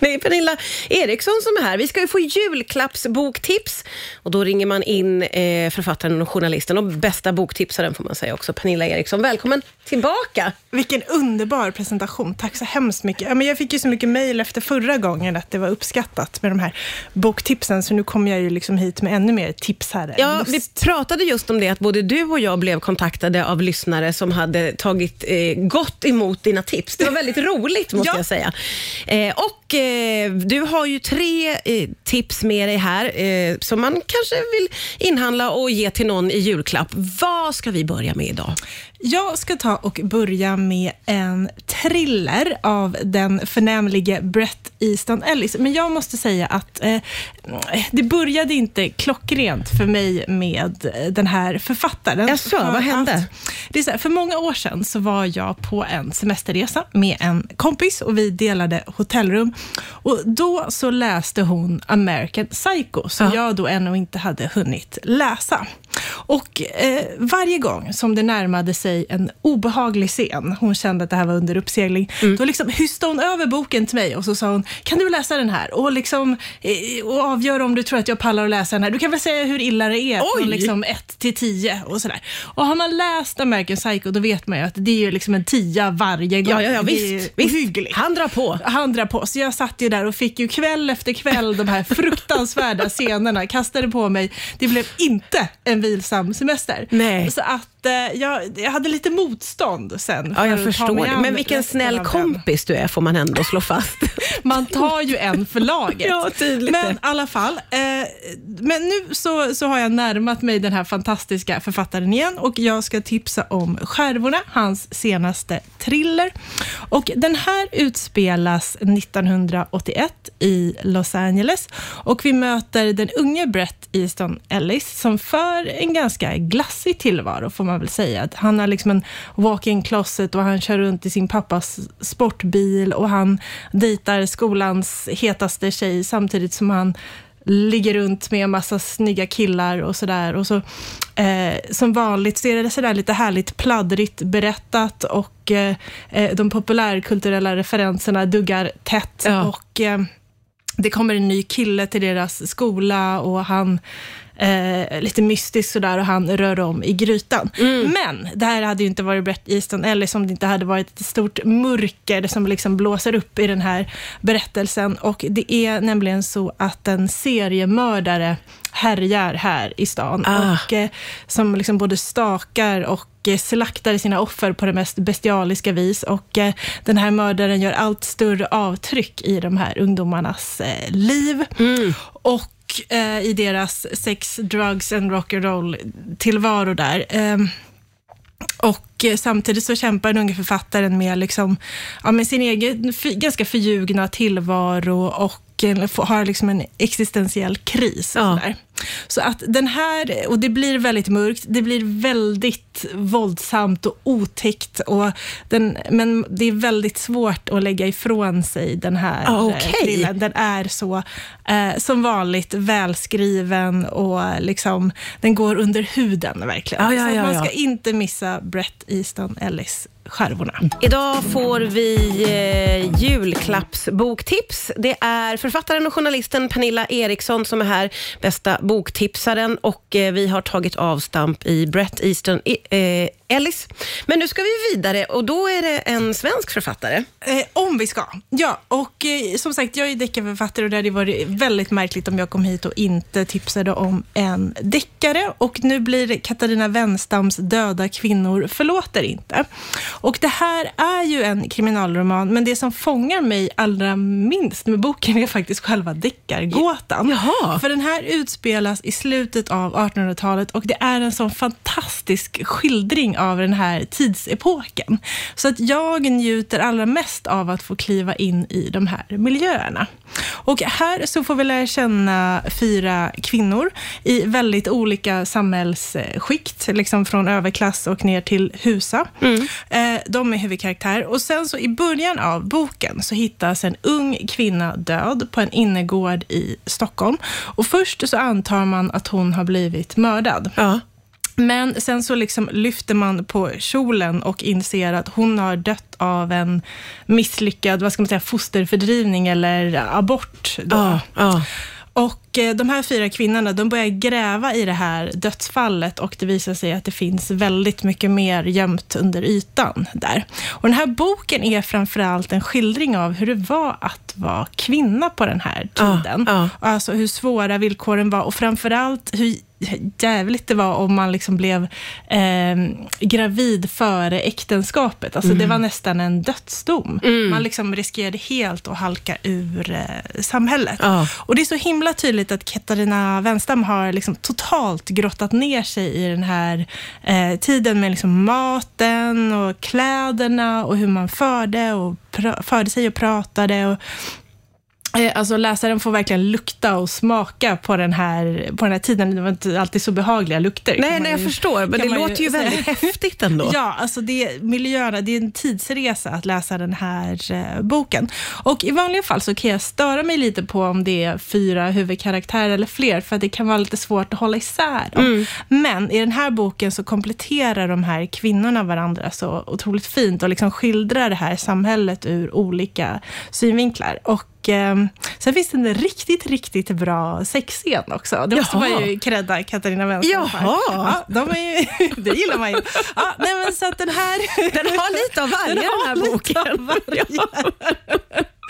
Det är Pernilla Eriksson som är här. Vi ska ju få julklappsboktips och då ringer man in eh, författaren och journalisten och bästa boktipsaren får man säga också, Pernilla Eriksson. Välkommen tillbaka! Vilken underbar presentation. Tack så hemskt mycket. Ja, men jag fick ju så mycket mejl efter förra gången att det var uppskattat med de här boktipsen, så nu kommer jag ju liksom hit med ännu mer tips här. Ja, Lust. vi pratade just om det, att både du och jag blev kontaktade av lyssnare som hade tagit eh, gott emot dina tips. Det var väldigt roligt, måste Ja. jag säga. Eh, och eh, Du har ju tre eh, tips med dig här, eh, som man kanske vill inhandla och ge till någon i julklapp. Vad ska vi börja med idag? Jag ska ta och börja med en thriller av den förnämlige Brett Easton Ellis. Men jag måste säga att eh, det började inte klockrent för mig med eh, den här författaren. Jaså, vad hände? att- Det är så här, för många år sedan så var jag på en semesterresa med en kompis och vi delade hotellrum. Och Då så läste hon American Psycho, som Ja. jag då ännu inte hade hunnit läsa. Och eh, varje gång som det närmade sig en obehaglig scen, hon kände att det här var under uppsegling, Mm. då liksom hyste hon över boken till mig och så sa hon, kan du läsa den här? Och, liksom, eh, och avgöra om du tror att jag pallar att läsa den här. Du kan väl säga hur illa det är Oj! från liksom 1 till 10 och sådär. Och har man läst American Psycho, då vet man ju att det är ju liksom en tia varje gång. Ja, ja, ja visst. visst. Han drar på. Han drar på. Så jag satt ju där och fick ju kväll efter kväll de här fruktansvärda scenerna, kastade på mig. Det blev inte en vilsam semester. Nej. Så att jag, jag hade lite motstånd sen. Ja, jag förstår det. Men vilken snäll kompis du är, får man ändå slå fast. Man tar ju en för laget. Ja, tydligt Men i alla fall. Eh, men nu så, så har jag närmat mig den här fantastiska författaren igen och jag ska tipsa om Skärvorna, hans senaste thriller. Och den här utspelas 1981 i Los Angeles och vi möter den unge Brett Easton Ellis som för en ganska glassig tillvaro får man väl säga. Att Han har liksom en walk-in closet och han kör runt i sin pappas sportbil och han dejtar skolans hetaste tjej samtidigt som han ligger runt med en massa snygga killar och sådär. Och så, eh, som vanligt så är det sådär lite härligt pladdrigt berättat och eh, eh, de populärkulturella referenserna duggar tätt. Ja. Och eh, det kommer en ny kille till deras skola och han Eh, lite mystisk sådär och han rör om i grytan. Men det här hade ju inte varit Brett Easton Ellis om det inte hade varit ett stort mörker som liksom blåser upp i den här berättelsen. Och det är nämligen så att en seriemördare härjar här i stan. Ah. Och, eh, som liksom både stakar och eh, slaktar sina offer på det mest bestialiska vis. Och eh, den här mördaren gör allt större avtryck i de här ungdomarnas eh, liv. Och eh, i deras sex, drugs and rock'n'roll tillvaro där. Ehm, och eh, samtidigt så kämpar den unge författaren med, liksom, ja, med sin egen för, ganska förljugna tillvaro och eh, har liksom en existentiell kris. Och Ja. sådär. Så att den här, och det blir väldigt mörkt, det blir väldigt våldsamt och otäckt. Och den, men det är väldigt svårt att lägga ifrån sig den här Ah, eh, okej. thrillern. Den är så, eh, som vanligt, välskriven och liksom, den går under huden verkligen. Ja, ja, så att ja, man ja. ska inte missa Brett Easton Ellis Skärvorna. Idag får vi eh, julklappsboktips. Det är författaren och journalisten Pernilla Eriksson som är här, bästa boktipsaren och eh, vi har tagit avstamp i Brett Easton eh, Ellis. Men nu ska vi vidare och då är det en svensk författare. Eh, om vi ska. Ja, och eh, som sagt, jag är deckarförfattare och det hade varit väldigt märkligt om jag kom hit och inte tipsade om en deckare. Och nu blir det Katarina Wenstams Döda kvinnor förlåter inte. Och det här är ju en kriminalroman, men det som fångar mig allra minst med boken är faktiskt själva deckargåtan. Jaha. För den här utspelas i slutet av 1800-talet och det är en sån fantastisk skildring av den här tidsepoken. Så att jag njuter allra mest av att få kliva in i de här miljöerna. Och här så får vi lära känna fyra kvinnor i väldigt olika samhällsskikt, liksom från överklass och ner till husa. Eh, De är huvudkaraktär. Och sen så i början av boken så hittas en ung kvinna död på en innergård i Stockholm. Och först så antar man att hon har blivit mördad. Ja. Men sen så liksom lyfter man på kjolen och inser att hon har dött av en misslyckad vad ska man säga, fosterfördrivning eller abort. Då. Ja, ja. Och de här fyra kvinnorna, de börjar gräva i det här dödsfallet och det visar sig att det finns väldigt mycket mer gömt under ytan där. Och den här boken är framförallt en skildring av hur det var att vara kvinna på den här tiden. Ja, Alltså hur svåra villkoren var och framförallt hur jävligt det var om man liksom blev eh, gravid före äktenskapet. Alltså Det var nästan en dödsdom. Man liksom riskerade helt att halka ur eh, samhället. Ja. Och Det är så himla tydligt att Katarina Wenstam har liksom totalt grottat ner sig i den här eh, tiden med liksom maten och kläderna och hur man förde, och förde sig och pratade. Och, Alltså läsaren får verkligen lukta och smaka på den här, på den här tiden. Det var inte alltid så behagliga lukter. Nej, nej, jag ju- förstår, men det låter ju säga. väldigt häftigt ändå. Ja, alltså det, miljöerna, det är en tidsresa att läsa den här eh, boken. Och i vanliga fall så kan jag störa mig lite på om det är fyra huvudkaraktärer eller fler, för det kan vara lite svårt att hålla isär dem. Mm. Men i den här boken så kompletterar de här kvinnorna varandra så otroligt fint och liksom skildrar det här samhället ur olika synvinklar. Och eh, sen finns det en riktigt, riktigt bra sexscen också. Det måste Jaha. man ju credda Katarina Wenstam för. Jaha. Ja, de är ju, det gillar man ju. Ja, nej, men så att den här... Den har lite av varje den, har här boken.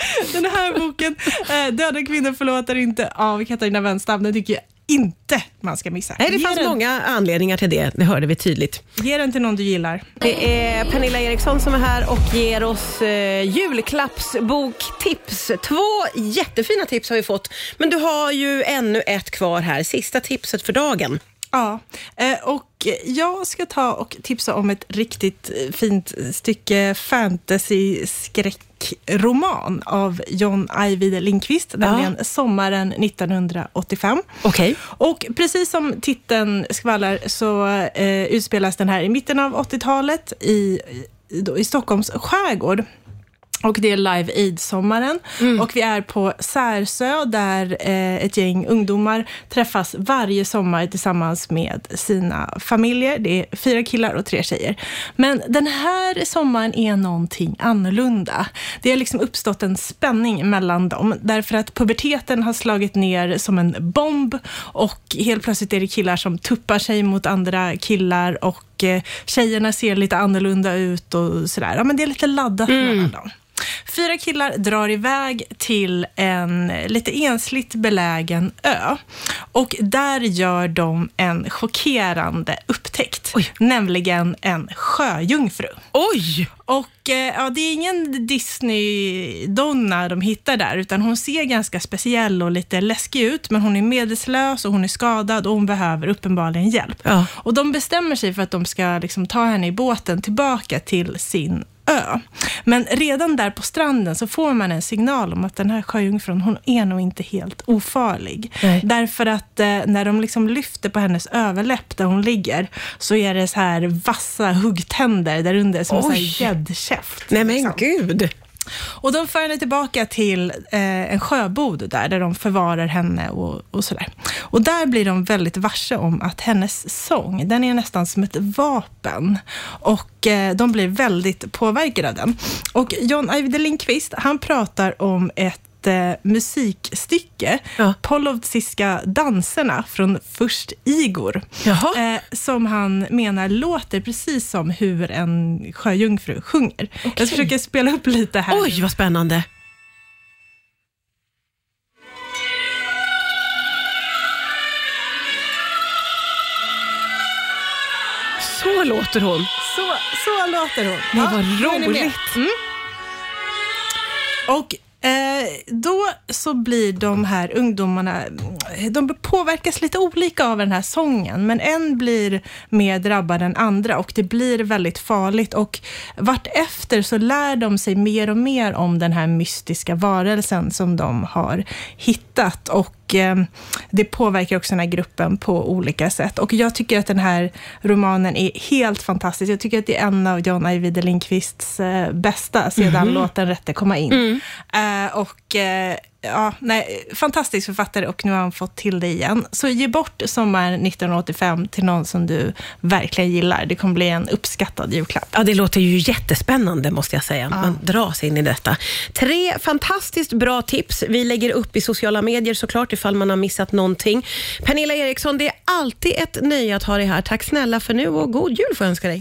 Den här boken, eh, Döda kvinnor förlåter inte, av Katarina Wenstam, den tycker jag inte man ska missa. Nej, det Ge fanns den, många anledningar till det. Det hörde vi tydligt. Ge den till någon du gillar. Det är Pernilla Eriksson som är här och ger oss eh, julklappsboktips. Två jättefina tips har vi fått, men du har ju ännu ett kvar här. Sista tipset för dagen. Ja, eh, och jag ska ta och tipsa om ett riktigt eh, fint stycke fantasy-skräckroman av John Ajvide Lindqvist, nämligen Sommaren 1985. Okej. Och precis som titeln skvallrar så eh, utspelas den här i mitten av 80-talet i, i Stockholms skärgård. Och det är Live Aid-sommaren. Och vi är på Särsö där eh, ett gäng ungdomar träffas varje sommar tillsammans med sina familjer. Det är fyra killar och tre tjejer. Men den här sommaren är någonting annorlunda. Det har liksom uppstått en spänning mellan dem därför att puberteten har slagit ner som en bomb och helt plötsligt är det killar som tuppar sig mot andra killar och eh, tjejerna ser lite annorlunda ut och sådär. Ja, men det är lite laddat mellan dem. Fyra killar drar iväg till en lite ensligt belägen ö. Och där gör de en chockerande upptäckt, nämligen en sjöjungfru. Oj! Och eh, ja, det är ingen Disney-donna de hittar där, utan hon ser ganska speciell och lite läskig ut, men hon är medelslös och hon är skadad och hon behöver uppenbarligen hjälp. Ja. Och de bestämmer sig för att de ska liksom ta henne i båten tillbaka till sin ö. Men redan där på stranden så får man en signal om att den här sjöjungfrun, hon är nog inte helt ofarlig. Nej. Därför att eh, när de liksom lyfter på hennes överläpp där hon ligger, så är det så här vassa huggtänder där under, som en Oj. här gäddkäft. Nej men liksom. gud. Och de för henne tillbaka till eh, en sjöbod där, där de förvarar henne och, och sådär. Och där blir de väldigt varse om att hennes sång, den är nästan som ett vapen. Och eh, de blir väldigt påverkade av den. Och John Ajvide Lindqvist, han pratar om ett eh, musikstycke, Ja. Polovtsiska danserna från Först Igor, eh, som han menar låter precis som hur en sjöjungfru sjunger. Jag försöker spela upp lite här. Oj, vad spännande. Så låter hon. Så, så låter hon. Nej, vad med. roligt. Mm. Och eh, då så blir de här ungdomarna, de påverkas lite olika av den här sången, men en blir mer drabbad än andra och det blir väldigt farligt och vartefter så lär de sig mer och mer om den här mystiska varelsen som de har hittat och eh, det påverkar också den här gruppen på olika sätt. Och jag tycker att den här romanen är helt fantastisk. Jag tycker att det är en av John Ajvide Lindqvists eh, bästa sedan Låt den rätte komma in. Eh, och ja, nej, fantastisk författare och nu har han fått till det igen. Så ge bort Sommar 1985 till någon som du verkligen gillar. Det kommer bli en uppskattad julklapp. Ja, det låter ju jättespännande måste jag säga. Man dras in i detta. Tre fantastiskt bra tips. Vi lägger upp i sociala medier såklart ifall man har missat någonting. Pernilla Eriksson, det är alltid ett nöje att ha dig här. Tack snälla för nu och god jul får jag önska dig.